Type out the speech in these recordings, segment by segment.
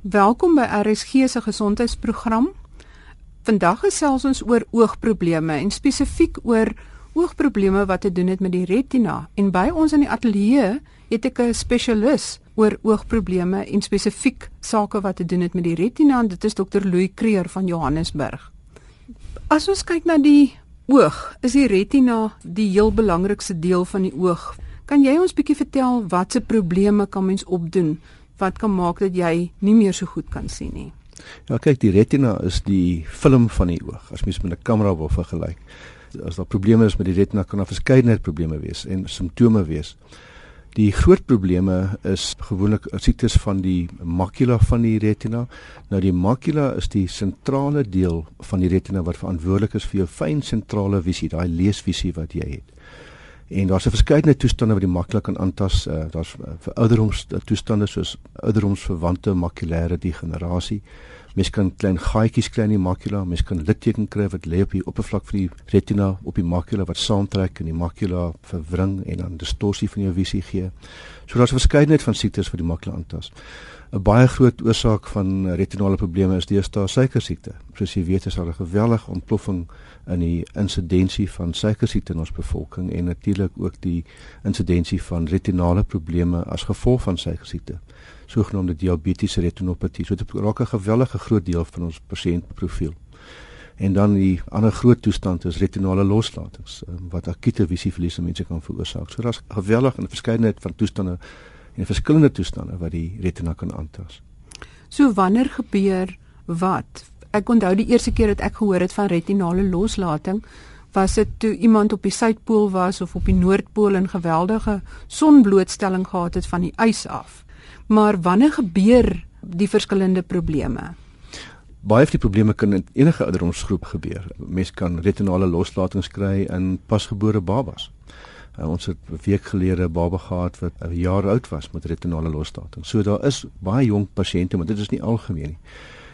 Welkom by RSG se gesondheidsprogram. Vandag gesels ons oor oogprobleme en spesifiek oor oogprobleme wat te doen het met die retina. En by ons in die ateljee het ek 'n spesialis oor oogprobleme en spesifiek sake wat te doen het met die retina en dit is dokter Louis Creer van Johannesburg. As ons kyk na die oog, is die retina die heel belangrikste deel van die oog. Kan jy ons bietjie vertel watse probleme kan mens opdoen wat kan maak dat jy nie meer so goed kan sien nie. Ja, kyk, die retina is die film van die oog. As mens met 'n kamera wil vergelyk. As daar probleme is met die retina kan daar verskeidenheid probleme wees en simptome wees. Die groot probleme is gewoonlik siektes van die makula van die retina. Nou die makula is die sentrale deel van die retina wat verantwoordelik is vir jou fyn sentrale visie, daai leesvisie wat jy het. En daar's 'n verskeidenheid toestande wat die maklik kan aantas. Uh, daar's uh, vir ouderdoms toestande soos ouderdomsverwante makulêre degenerasie. Mens kan klein gaatjies kry in die makula, mens kan litteken kry wat lê op die oppervlak van die retina op die makula wat saamtrek en die makula verwring en dan distorsie van jou visie gee. So daar's 'n verskeidenheid van siektes wat die makula aantas. 'n baie groot oorsaak van retinale probleme is deesdae suikersiekte. Soos jy weet, is daar 'n geweldige ontploffing in die insidensie van suikersiekte in ons bevolking en natuurlik ook die insidensie van retinale probleme as gevolg van suikersiekte. Sogenaamde diabetiese retinopatie. So dit raak 'n gewellige groot deel van ons pasiëntprofiel. En dan die ander groot toestand is retinale loslatings ehm, wat akute visieverlies in mense kan veroorsaak. So daar's geweldig 'n verskeidenheid van toestande en verskillende toestande wat die retina kan aantas. So wanneer gebeur wat? Ek onthou die eerste keer dat ek gehoor het van retinale loslating was dit toe iemand op die suidpool was of op die noordpool in geweldige sonblootstelling gehad het van die ys af. Maar wanneer gebeur die verskillende probleme? Baie van die probleme kan in enige ouderdomsgroep gebeur. Mens kan retinale loslatings kry in pasgebore babas. Uh, ons het 'n week gelede 'n baba gehad wat 'n jaar oud was met retinale losstating. So daar is baie jong pasiënte, maar dit is nie algemeen nie.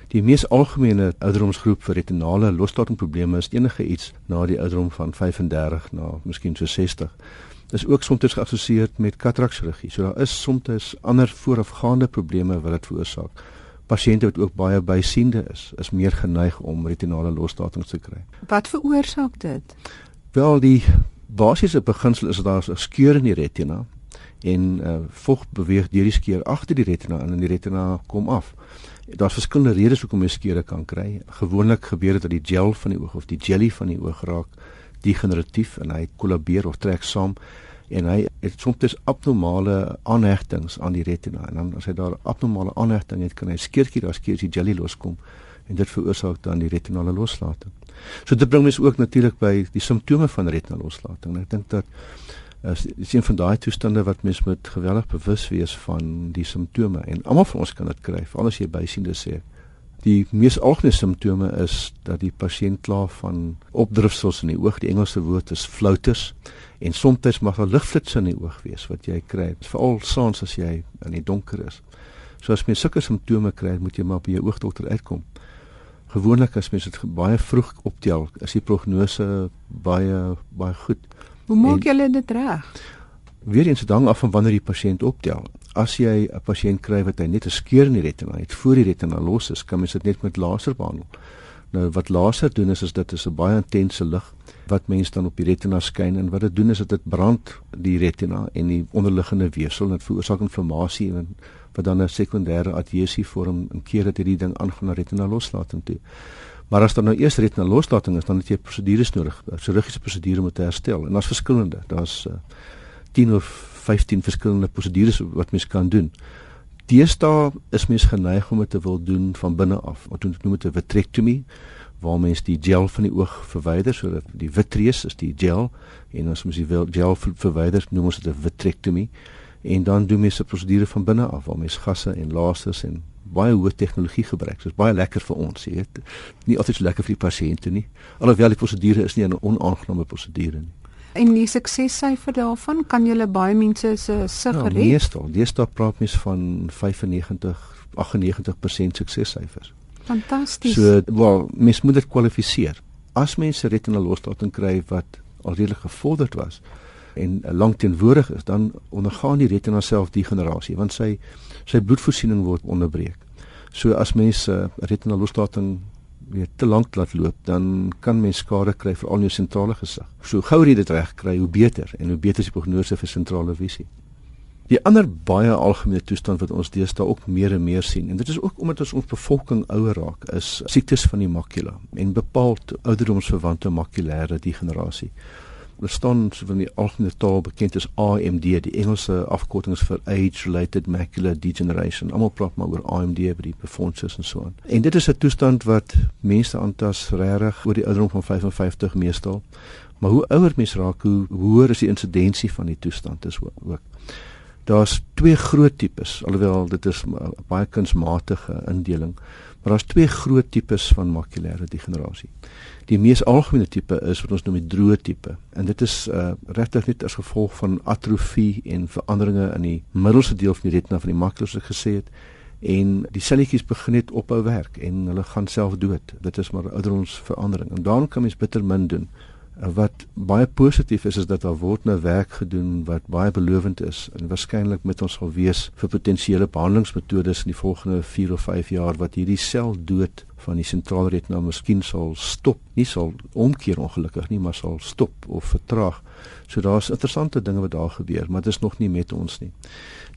Die mees algemene ouderdomsgroep vir retinale losstating probleme is enige iets na die ouderdom van 35 na miskien so 60. Dit is ook soms geassosieer met katarakchirurgie. So daar is soms ander voorafgaande probleme wat dit veroorsaak. Pasiënte wat ook baie bysiende is, is meer geneig om retinale losstatings te kry. Wat veroorsaak dit? Wel die basiese beginsel is dat daar 'n skeur in die retina en uh, vog beweeg deur die skeur agter die retina en in die retina kom af. Daar's verskillende redes hoekom jy skeure kan kry. Gewoonlik gebeur dit dat die gel van die oog of die jelly van die oog raak degeneratief en hy kollabeer of trek saam en hy het soms abnormale aanhegtings aan die retina en dan as hy daar abnormale aanhegting het kan hy skeurtjie daar skeurtjie jelly loskom en dit veroorsaak dan die retinale loslating. So dit bring mens ook natuurlik by die simptome van retinale loslating. Ek dink dat as is een van daai toestande wat mens moet geweldig bewus wees van die simptome en almal van ons kan dit kry, veral as jy bysiende sê. Die mees algemene simptome is dat die pasiënt kla van opdrifsels in die oog, die Engelse woord is floaters en soms mag daar ligflitsse in die oog wees wat jy kry, veral saans as jy in die donker is. So as mens sulke simptome kry, moet jy maar by jou oogdokter uitkom gewoonlik as mens dit baie vroeg optel, is die prognose baie baie goed. Hoe maak julle dit reg? Weer eens hang af van wanneer die pasiënt optel. As jy 'n pasiënt kry wat hy net 'n skeur in die retina het, voor die retina los is, kan mens dit net met laser behandel. Nou wat laser doen is is dit is 'n baie intense lig wat mens dan op die retina skyn en wat dit doen is dit brand die retina en die onderliggende weefsel en dit veroorsaak inflammasie en wat dan 'n sekondêre adhesie vorm en keer dat hierdie ding aangaan na retina loslating toe. Maar as daar nou eers retina loslating is, dan het jy prosedures nodig, chirurgiese prosedure om te herstel. En daar's verskillende. Daar's uh, 10 of 15 verskillende prosedures wat mens kan doen. Deesdae is mens geneig om dit te wil doen van binne af. Wat doen noem dit 'n vitrectomy waar mens die gel van die oog verwyder sodat die vitreus is die gel en as mens die gel verwyder noem ons dit 'n vitrectomy en dan doen mense 'n prosedure van binne af waar mense gasse en lasers en baie hoë tegnologie gebruik. Dit is baie lekker vir ons, jy weet. Nie altyd so lekker vir die pasiënte nie. Alhoewel die prosedure is nie 'n onaangename prosedure nie. En die suksessyfer daarvan kan jy baie mense se sig ja, red. Meestal, deesdae praat mens van 95 98% suksessyfers. Fantasties. So, wel, mens moet dit kwalifiseer. As mense retinale loslating kry wat al redelik gevorderd was, en lank teenwoordig is, dan ondergaan die retina self degenerasie want sy sy bloedvoorsiening word onderbreek. So as mense uh, retinale loslating weer te lank laat loop, dan kan mens skade kry veral in jou sentrale gesig. So gou jy dit reg kry, hoe beter en hoe beter is die prognose vir sentrale visie. Die ander baie algemene toestand wat ons deesdae ook meer en meer sien, en dit is ook omdat ons ons bevolking ouer raak, is siektes van die makula en bepaald ouderdomsverwante makulêre degenerasie bestaan so van die algemene taal bekend as AMD, die Engelse afkortings vir age related macular degeneration. Almal praat maar oor AMD by die befondses en so aan. En dit is 'n toestand wat mense aantas regtig oor die ouderdom van 55 meestal. Maar hoe ouer mens raak, hoe hoër is die insidensie van die toestand is ook. Daar's twee groot tipes, alhoewel dit is baie kunsmatige indeling, maar daar's twee groot tipes van makulêre degenerasie. Die mees algemene tipe is wat ons noem die droë tipe en dit is uh, regtig net as gevolg van atrofie en veranderinge in die middelste deel van die retina van die makula soos ek gesê het en die selletjies begin net ophou werk en hulle gaan self dood. Dit is maar ouderdomsverandering en daarom kan mens bitter min doen wat baie positief is is dat daar word nou werk gedoen wat baie belovend is en waarskynlik met ons sal wees vir potensiële behandelingsmetodes in die volgende 4 of 5 jaar wat hierdie seldood van die sentrale retina miskien sal stop. Nie sal omkeer ongelukkig nie, maar sal stop of vertraag. So daar's interessante dinge wat daar gebeur, maar dit is nog nie met ons nie.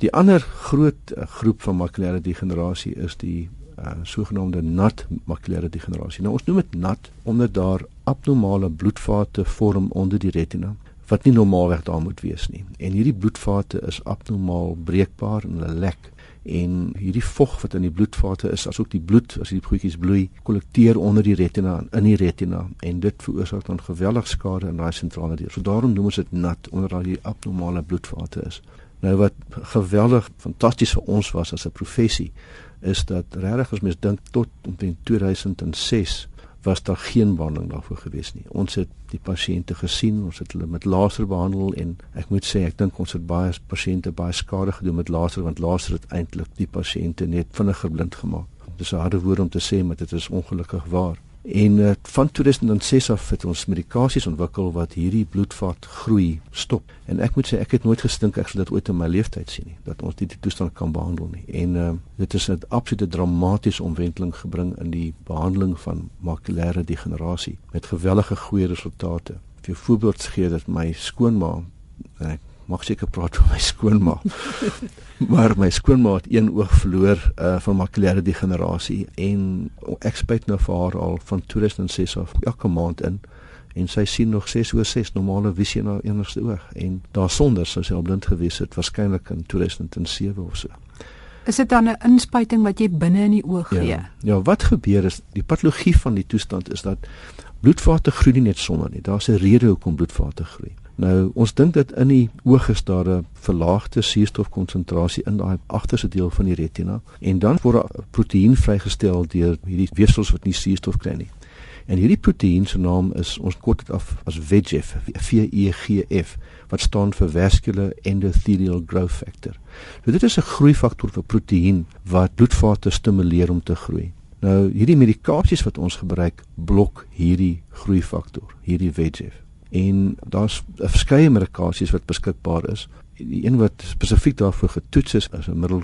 Die ander groot uh, groep van makulêre degenerasie is die uh, sogenaamde nat makulêre degenerasie. Nou ons noem dit nat omdat daar abnormale bloedvate vorm onder die retina wat nie normaalweg daar moet wees nie. En hierdie bloedvate is abnormaal breekbaar en hulle lek en hierdie vog wat in die bloedvate is, asook die bloed as die goedjies bloei, kollekteer onder die retina en in die retina en dit veroorsaak dan geweldig skade in daai sentrale deel. So daarom noem ons dit nat omdat daar hier abnormale bloedvate is. Nou wat geweldig fantasties vir ons was as 'n professie is dat regtig as mens dink tot omtrent 2006 was daar geen behandeling daarvoor gewees nie. Ons het die pasiënte gesien, ons het hulle met laser behandel en ek moet sê ek dink ons het baie pasiënte baie skade gedoen met laser want laser het eintlik die pasiënte net vinniger blind gemaak. Dis 'n harde woord om te sê, maar dit is ongelukkig waar. En uh, van 2006 af het ons medikasies ontwikkel wat hierdie bloedvat groei stop. En ek moet sê ek het nooit gestink ek sal dit ooit in my lewe tyd sien nie dat ons dit toestand kan behandel nie. En uh, dit is 'n absolute dramatiese omwenteling gebring in die behandeling van makulêre degenerasie met gewellige goeie resultate. Vir voorbeeld gee dit my skoonma en ek mag seker praat van my skoonma. maar my skoonma het een oog verloor uh van makulêre degenerasie en ek spyt nou vir haar al van 2006 af elke maand in en sy sien nog 6 oor 6 normale visie na enigste oog en daarsonder sou sy al blind gewees het waarskynlik in 2007 of so. Is dit dan 'n inspuiting wat jy binne in die oog gee? Ja, ja, wat gebeur is die patologie van die toestand is dat bloedvate groei nie net sonder nie. Daar's 'n rede hoekom bloedvate groei. Nou ons dink dat in die oog is daar 'n verlaagde suurstofkonsentrasie in daai agterste deel van die retina en dan word 'n proteïen vrygestel deur hierdie weefsels wat nie suurstof kry nie. En hierdie proteïen se naam is ons kort dit af as VEGF, VEGF wat staan vir vascular endothelial growth factor. So dit is 'n groeifaktor vir proteïen wat bloedvate stimuleer om te groei. Nou hierdie medikasies wat ons gebruik blok hierdie groeifaktor, hierdie VEGF en daar's verskeie medikasies wat beskikbaar is. Die een wat spesifiek daarvoor getoets is, is 'n middel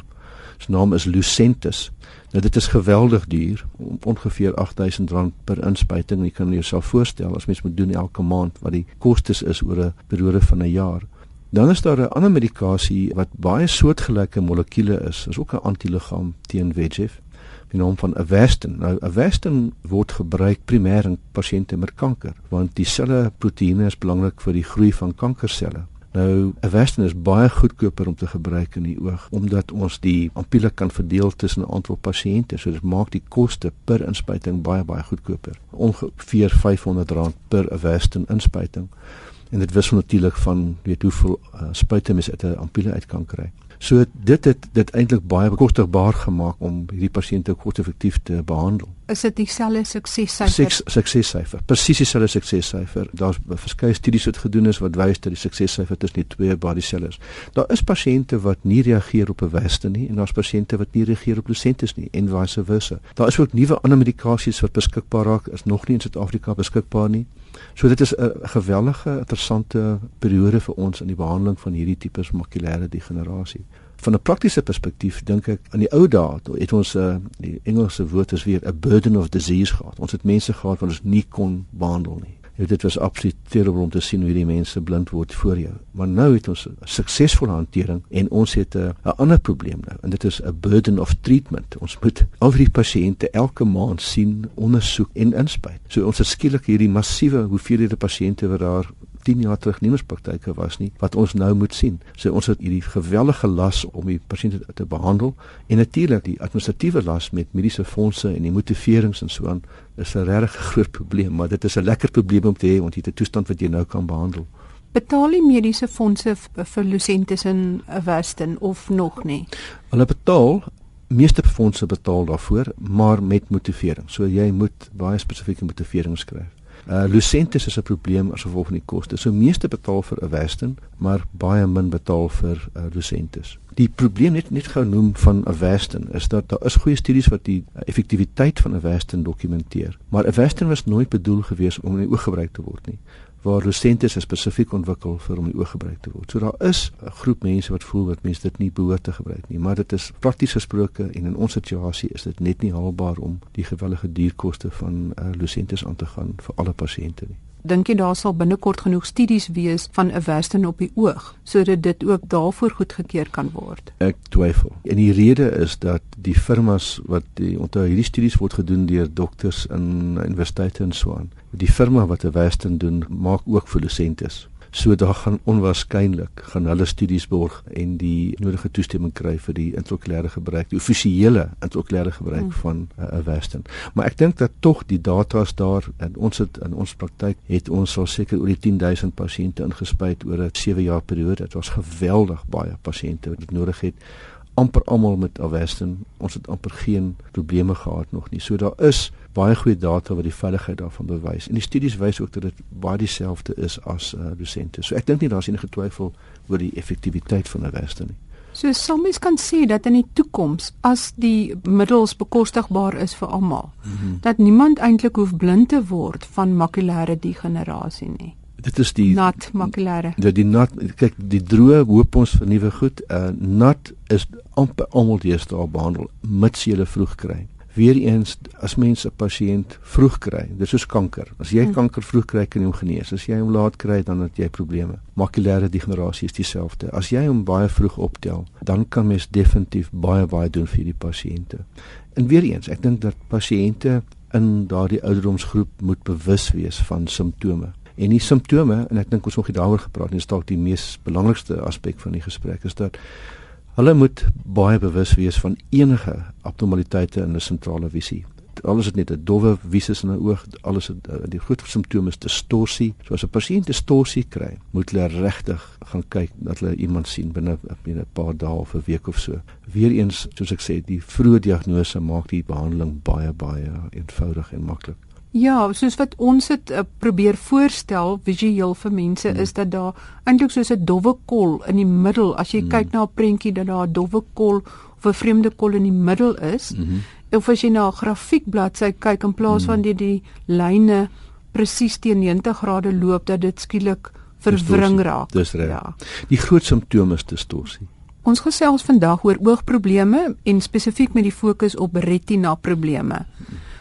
se naam is Lucentis. Nou dit is geweldig duur, ongeveer R8000 per inspuiting. Jy kan jouself voorstel as mens moet doen elke maand wat die kostes is oor 'n periode van 'n jaar. Dan is daar 'n ander medikasie wat baie soortgelyke molekules is. Dit is ook 'n antiliggaam teen VEGF die naam van Avastin. Nou Avastin word gebruik primêr in pasiënte met kanker want die selle proteïene is belangrik vir die groei van kankerselle. Nou Avastin is baie goedkoper om te gebruik in die oog omdat ons die ampulle kan verdeel tussen 'n aantal pasiënte. So dit maak die koste per inspuiting baie baie goedkoper. Ongeveer R500 per Avastin inspuiting. En dit wissel natuurlik van weet hoeveel uh, spuite mens uit 'n ampulle uit kan kry. So dit het dit eintlik baie bekostigbaar gemaak om hierdie pasiënte koste-effektief te behandel. Is dit dieselfde suksessyfer? Suksessyfer. Presies dieselfde suksessyfer. Daar's verskeie studies wat gedoen is wat wys dat die suksessyfer tussen die twee body cells. Daar is pasiënte wat nie reageer op 'n Weste nie en daar's pasiënte wat nie reageer op Lucentis nie en vice versa. Daar is ook nuwe ander medikasies wat beskikbaar raak is nog nie in Suid-Afrika beskikbaar nie. So dit is 'n gewellige interessante periode vir ons in die behandeling van hierdie tipes makulêre degenerasie. Van 'n praktiese perspektief dink ek aan die ou dae, het ons 'n uh, die Engelse woord is weer 'n burden of disease gehad. Ons het mense gehad wat ons nie kon behandel nie. Ja, dit was absoluut terrible om te sien hoe hierdie mense blind word voor jou. Maar nou het ons suksesvolle hantering en ons het 'n ander probleem nou en dit is 'n burden of treatment. Ons moet al die pasiënte elke maand sien, ondersoek en inspuit. So ons het skielik hierdie massiewe hoeveelhede pasiënte wat daar 10 jaar terug nie meer praktyke was nie wat ons nou moet sien. So ons het hierdie geweldige las om die pasiënte te behandel en natuurlik die administratiewe las met mediese fondse en die motiverings en so aan is 'n regtig groot probleem, maar dit is 'n lekker probleem om te hê want jy het 'n toestand wat jy nou kan behandel. Betaal die mediese fondse vir Lucentes in Weston of nog nie? Hulle betaal meeste fondse betaal daarvoor, maar met motivering. So jy moet baie spesifieke motivering skryf. Uh Lucentis is 'n probleem as gevolg van die koste. So meeste betaal vir Avastin, maar baie min betaal vir uh, Lucentis. Die probleem net net genoem van Avastin is dat daar is goeie studies wat die effektiwiteit van Avastin dokumenteer. Maar Avastin was nooit bedoel gewees om in die oog gebruik te word nie waar Lucentis spesifiek ontwikkel vir om die oog gebruik te word. So daar is 'n groep mense wat voel dat mense dit nie behoort te gebruik nie, maar dit is prakties gesproke en in ons situasie is dit net nie haalbaar om die gewellige duurkoste van uh, Lucentis aan te gaan vir alle pasiënte nie. Dink jy daar sal binnekort genoeg studies wees van 'n Western op die oog sodat dit ook daarvoor goedgekeur kan word? Ek twyfel. En die rede is dat die firmas wat die onthou hierdie studies word gedoen deur dokters in universiteite en so aan die firma wat 'n Western doen maak ook fluorescentes. So daar gaan onwaarskynlik gaan hulle studies borg en die nodige toestemming kry vir die intraokulêre gebruik, die offisiële intraokulêre gebruik hmm. van 'n uh, Western. Maar ek dink dat tog die data is daar en ons het in ons praktyk het ons al seker oor die 10000 pasiënte ingespuit oor 'n 7 jaar periode. Dit was geweldig baie pasiënte wat dit nodig het amper almal met Avastin. Ons het amper geen probleme gehad nog nie. So daar is baie goeie data wat die veiligheid daarvan bewys. En die studies wys ook dat dit baie dieselfde is as uh, dosente. So ek dink nie daar's enige twyfel oor die effektiwiteit van Avastin nie. So sommige kan sê dat in die toekoms as die middels bekostigbaar is vir almal, mm -hmm. dat niemand eintlik hoef blind te word van makulêre degenerasie nie dit is die nat makulêre. Dat die nat kyk die droë hoop ons vir nuwe goed. Uh nat is amper almal deesdae behandel mits jy hulle vroeg kry. Weereens as mense 'n pasiënt vroeg kry, dis soos kanker. As jy hmm. kanker vroeg kry kan jy hom genees. As jy hom laat kry dan het jy probleme. Makulêre degenerasie is dieselfde. As jy hom baie vroeg optel, dan kan mens definitief baie baie doen vir die pasiënte. En weereens, ek dink dat pasiënte in daardie ouderdomsgroep moet bewus wees van simptome. En die simptome en ek dink ons nog nie daaroor gepraat nie, is dalk die mees belangrikste aspek van die gesprek is dat hulle moet baie bewus wees van enige abnormaliteite in 'n sentrale visie. Alles het net 'n dowwe visus in 'n oog, alles het uh, die groot simptome is distorsie. So as 'n pasiënt distorsie kry, moet hulle regtig gaan kyk dat hulle iemand sien binne binne 'n paar dae of 'n week of so. Weereens, soos ek sê, die vroeë diagnose maak die behandeling baie baie eenvoudig en maklik. Ja, soos wat ons dit uh, probeer voorstel visueel vir mense mm. is dat daar eintlik soos 'n dowwe kol in die middel as jy mm. kyk na 'n prentjie dat daar 'n dowwe kol of 'n vreemde kol in die middel is. Mm -hmm. Of as jy na 'n grafiek bladsy kyk in plaas mm. van die die lyne presies teen 90 grade loop dat dit skielik verwring raak. Dis reg. Ja. Die groot simptoom is distorsie. Ons gesels vandag oor oogprobleme en spesifiek met die fokus op retina probleme.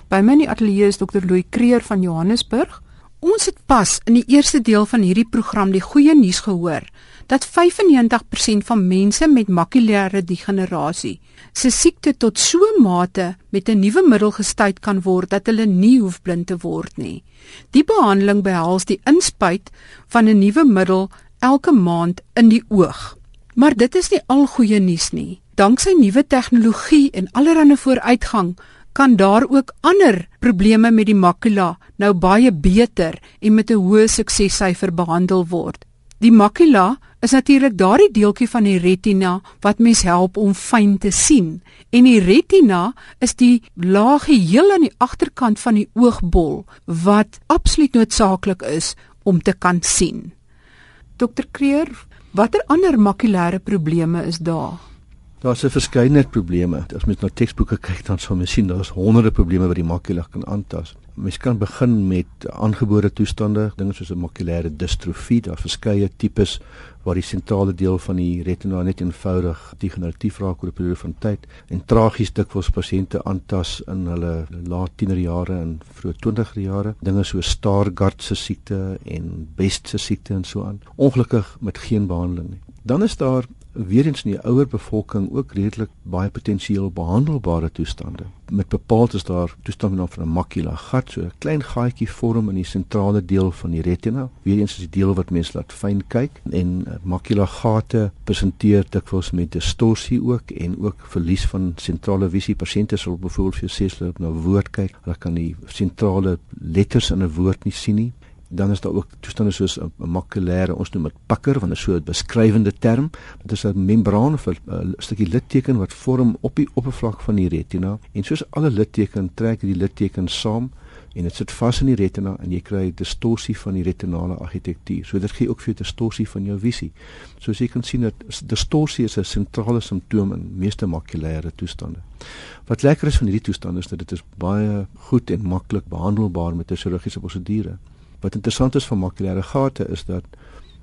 By my in die ateljee is Dr. Louis Kreer van Johannesburg. Ons het pas in die eerste deel van hierdie program die goeie nuus gehoor dat 95% van mense met makulêre degenerasie se siekte tot so 'n mate met 'n nuwe middel gestuit kan word dat hulle nie hoef blind te word nie. Die behandeling behels die inspuit van 'n nuwe middel elke maand in die oog. Maar dit is nie al goeie nuus nie. Danksy nuwe tegnologie en allerlei vooruitgang kan daar ook ander probleme met die makula nou baie beter en met 'n hoë suksessyfer behandel word. Die makula is natuurlik daardie deeltjie van die retina wat mens help om fyn te sien. En die retina is die laagie heel aan die agterkant van die oogbol wat absoluut noodsaaklik is om te kan sien. Dokter Kreer, watter ander makulêre probleme is daar? Daar's 'n verskeidenheid probleme. As mens na teksboeke kyk, dan sal mens sien daar's honderde probleme wat die makula kan aantas. Mens kan begin met aangebore toestande, dinge soos 'n makulêre distrofie, daar's verskeie tipes waar die sentrale deel van die retina net eenvoudig degeneratief raak oor 'n periode van tyd en tragies dikwels pasiënte aantas in hulle laat tienerjare en vroeë 20er jare, dinge soos Stargardt se siekte en Best se siekte en so aan. Ongelukkig met geen behandeling nie. Dan is daar weer eens in die ouer bevolking ook redelik baie potensieel behandelbare toestande. Met bepaald is daar toestande van 'n makula gat, so 'n klein gaatjie vorm in die sentrale deel van die retina. Weer eens is die deel wat mens laat fyn kyk en makula gate presenteer dikwels met distorsie ook en ook verlies van sentrale visie. Pasiënte sal byvoorbeeld vir sê hulle na woord kyk, hulle kan die sentrale letters in 'n woord nie sien nie dan is daar ook toestande soos 'n makulêre ons noem dit pakker want dit is so 'n beskrywende term. Dit is 'n membraan of 'n stukkie litteken wat vorm op die oppervlak van die retina. En soos alle litteken trek die litteken saam en dit sit vas in die retina en jy kry distorsie van die retinale argitektuur. So dit gee ook vir jou distorsie van jou visie. Soos jy kan sien dat distorsie is 'n sentrale simptoom in meeste makulêre toestande. Wat lekker is van hierdie toestande is dat dit is baie goed en maklik behandelbaar met 'n chirurgiese prosedure Wat interessant is van makulêre gate is dat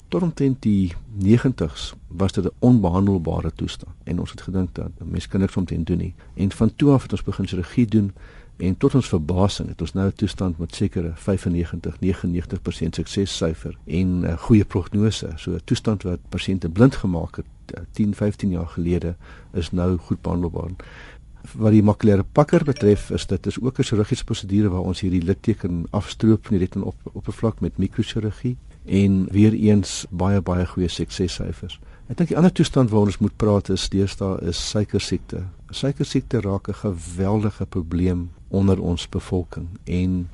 tot omtrent die 90s was dit 'n onbehandelbare toestand en ons het gedink dat mense kan niks omtrent doen nie. En van toe af het ons begin chirurgie doen en tot ons verbasing het ons nou 'n toestand met sekere 95 99% suksessyfer en 'n goeie prognose. So 'n toestand wat pasiënte blind gemaak het uh, 10 15 jaar gelede is nou goed behandelbaar wat die makulêre pakker betref is dit is ook 'n chirurgiese prosedure waar ons hierdie litteken afstroop van die retina op oppervlak met mikrochirurgie en weer eens baie baie goeie suksessyfers. Ek dink die ander toestand waaroor ons moet praat is deesdae is suikersiekte. Suikersiekte raak 'n geweldige probleem onder ons bevolking en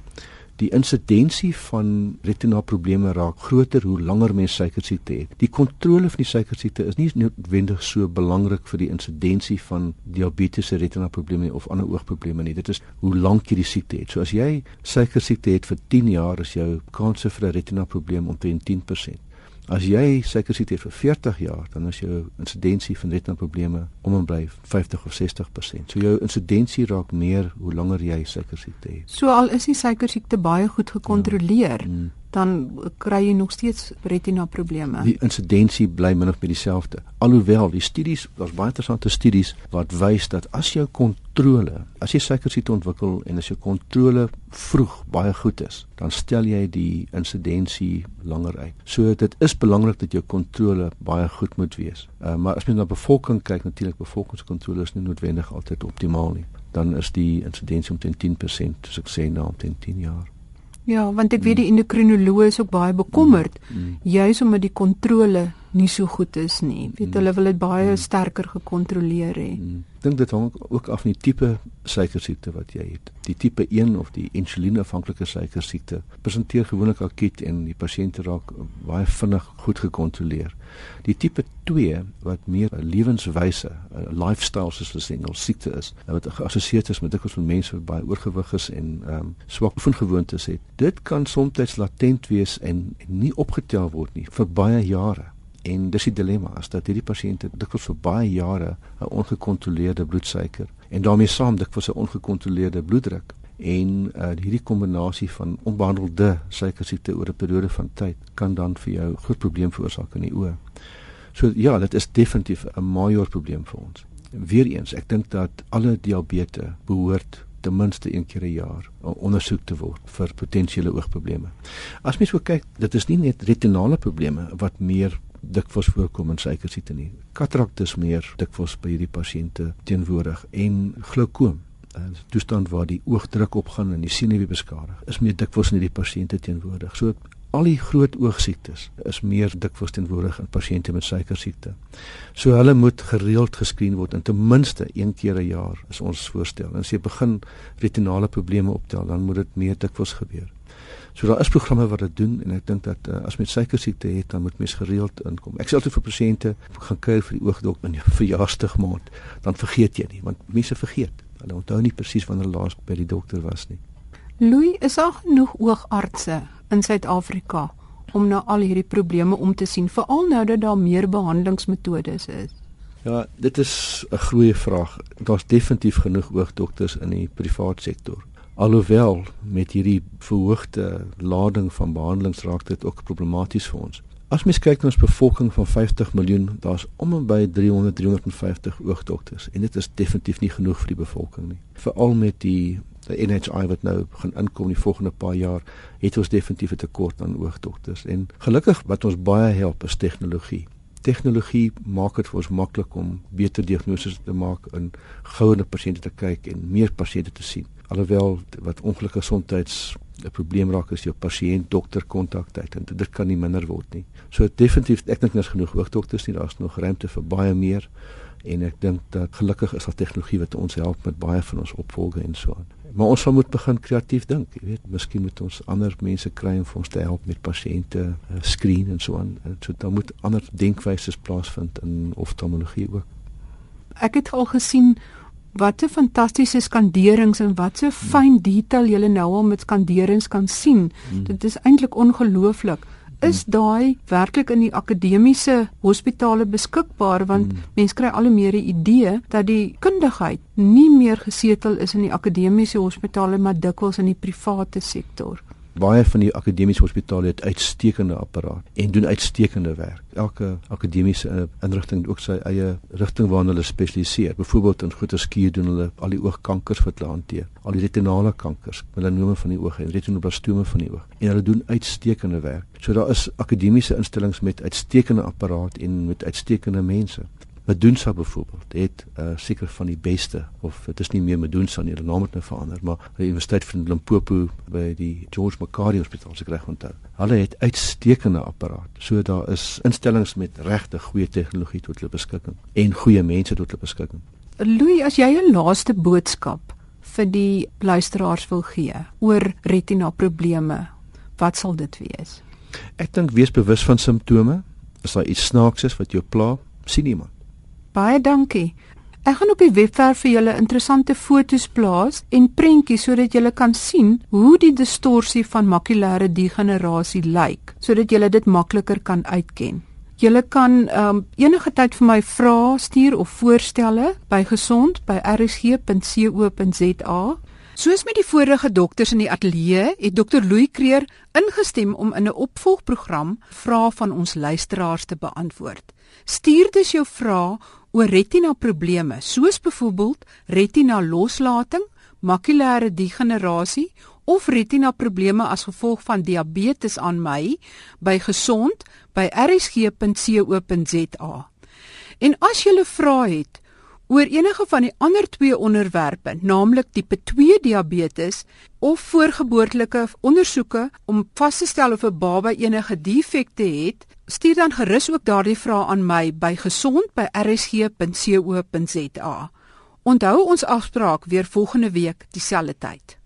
die insidensie van retina probleme raak groter hoe langer mens suikersiekte het. Die kontrole van die suikersiekte is nie noodwendig so belangrik vir die insidensie van diabetes, retina probleme of ander oogprobleme nie. Dit is hoe lank jy die siekte het. So as jy suikersiekte het vir 10 jaar, is jou kanse vir 'n retina probleem omtrent 10%. As jy suikersiekte het vir 40 jaar, dan is jou insidensie van retina probleme om en by 50 of 60%. So jou insidensie raak meer hoe langer jy suikersiekte het. So al is die suikersiekte baie goed gekontroleer, ja. mm dan kry jy nog steeds retina probleme. Die insidensie bly min of meer dieselfde. Alhoewel die studies, daar's baie interessante studies wat wys dat as jou kontrole, as jy suikersiekte ontwikkel en as jou kontrole vroeg baie goed is, dan stel jy die insidensie langer uit. So dit is belangrik dat jou kontrole baie goed moet wees. Uh, maar as jy na bevolking kyk, natuurlik bevolkingskontrole is nie noodwendig altyd optimaal nie. Dan is die insidensie omtrent 10%, soos ek sê, na omtrent 10 jaar. Ja, want ek weet die endokrinoloog is ook baie bekommerd mm. mm. juis omdat die kontrole nie so goed is nie. Weet mm. hulle wil dit baie mm. sterker gekontroleer hê. Mm. Dink dit hang ook af van die tipe suikersiekte wat jy het. Die tipe 1 of die insulienafhanklike suikersiekte presenteer gewoonlik akut en die pasiënt raak baie vinnig goed gekontroleer. Die tipe 2 wat meer 'n lewenswyse, 'n lifestyle soos hulle sê, 'n siekte is, wat geassosieer is met dikwels met mense wat baie oorgewig is en ehm um, swak oefengewoontes het. Dit kan soms latent wees en nie opgetel word nie vir baie jare. En dis die dilemma, as dat hierdie pasiënte dikwels vir baie jare 'n ongekontroleerde bloedsuiker en daarmee saam dikwels 'n ongekontroleerde bloeddruk en uh, hierdie kombinasie van onbehandelde suikersiekte oor 'n periode van tyd kan dan vir jou groot probleem veroorsaak in die oë. So ja, dit is definitief 'n major probleem vir ons. Weereens, ek dink dat alle diabetes behoort ten minste een keer 'n jaar ondersoek te word vir potensiële oogprobleme. As mens so kyk, dit is nie net retinale probleme wat meer dikwels voorkom in suikersiekte nie. Katarakte is meer dikwels by hierdie pasiënte teenwoordig en glaukoom, 'n toestand waar die oogdruk opgaan en die senuwee beskadig, is meer dikwels in hierdie pasiënte teenwoordig. So al die groot oogsiektes is meer dikwels teenwoordig in pasiënte met suikersiekte. So hulle moet gereeld geskreen word en ten minste een keer 'n jaar is ons voorstel. En as jy begin retinale probleme optel, dan moet dit meer dikwels gebeur. So daar is programme wat dit doen en ek dink dat uh, as met suikersiekte het dan moet mens gereeld inkom. Ek sê altyd vir pasiënte gaan kuier vir die oogdok in jou verjaarsdag maand, dan vergeet jy nie want mense vergeet. Hulle onthou nie presies wanneer laas by die dokter was nie. Louis, is daar genoeg oogartse in Suid-Afrika om na al hierdie probleme om te sien, veral nou dat daar meer behandelingsmetodes is? Ja, dit is 'n goeie vraag. Daar's definitief genoeg oogdokters in die privaat sektor. Alhoewel met hierdie verhoogde lading van behandelings raak dit ook problematies vir ons. As mens kyk na ons bevolking van 50 miljoen, daar's om en by 300 350 oogdokters en dit is definitief nie genoeg vir die bevolking nie. Veral met die die NHI wat nou gaan inkom die volgende paar jaar, het ons definitief 'n tekort aan oogdokters en gelukkig wat ons baie help is tegnologie tegnologie maak dit vir ons maklik om beter diagnoses te maak en gouer na pasiënte te kyk en meer pasiënte te sien. Alhoewel wat ongelukkige gesondheids 'n probleem raak is jou pasiënt dokter kontaktyd en dit kan nie minder word nie. So definitief ek dink daar's genoeg hoogdokters nie, daar's nog ruimte vir baie meer en ek dink dat gelukkig is daar tegnologie wat ons help met baie van ons opvolge en so aan. Maar ons moet begin kreatief dink, jy weet, miskien moet ons ander mense kry om vir ons te help met pasiënte uh, screen en so aan. So dan moet ander denkwyse plaasvind in oftalmologie ook. Ek het al gesien wat 'n fantastiese skanderings en wat so fyn detail jy nou al met skanderings kan sien. Hmm. Dit is eintlik ongelooflik is daai werklik in die akademiese hospitale beskikbaar want hmm. mense kry al hoe meer 'n idee dat die kundigheid nie meer gesetel is in die akademiese hospitale maar dikwels in die private sektor baie van die akademiese hospitale het uitstekende apparaat en doen uitstekende werk. Elke akademiese eh, inrigting het ook sy eie rigting waarna hulle spesialiseer. Byvoorbeeld in groter skuur doen hulle al die oogkankers wat hulle hanteer, al die retinale kankers, melanome van die oog en retinoblastome van die oog. En hulle doen uitstekende werk. So daar is akademiese instellings met uitstekende apparaat en met uitstekende mense. Medusa byvoorbeeld het uh, seker van die beste of dit is nie meer Medusa nie, hulle naam het nou verander, maar die Universiteit van Limpopo by die George Macquarie Hospitaal se reg onthou. Hulle het uitstekende apparaat. So daar is instellings met regte goeie tegnologie tot hulle beskikking en goeie mense tot hulle beskikking. Louis, as jy 'n laaste boodskap vir die luisteraars wil gee oor retina probleme, wat sal dit wees? Ek dink wees bewus van simptome. As daar iets snaaks is wat jou pla, sien iemand. Baie dankie. Ek gaan op die webwerf vir julle interessante foto's plaas en prentjies sodat julle kan sien hoe die distorsie van makulêre degenerasie lyk, sodat julle dit makliker kan uitken. Julle kan um, enige tyd vir my vrae stuur of voorstelle by gesond@rsg.co.za. Soos met die vorige dokters in die ateljee, het dokter Louis Kreer ingestem om in 'n opvolgprogram vrae van ons luisteraars te beantwoord. Stuur dus jou vrae oor retina probleme soos byvoorbeeld retina loslating, makulêre degenerasie of retina probleme as gevolg van diabetes aan my by gesond@rsg.co.za. En as jy 'n vraag het oor enige van die ander twee onderwerpe, naamlik tipe 2 diabetes of voorgeboortelike ondersoeke om vas te stel of 'n baba enige defekte het, Stuur dan gerus ook daardie vrae aan my by gesond@rsg.co.za. Onthou ons afspraak weer volgende week dieselfde tyd.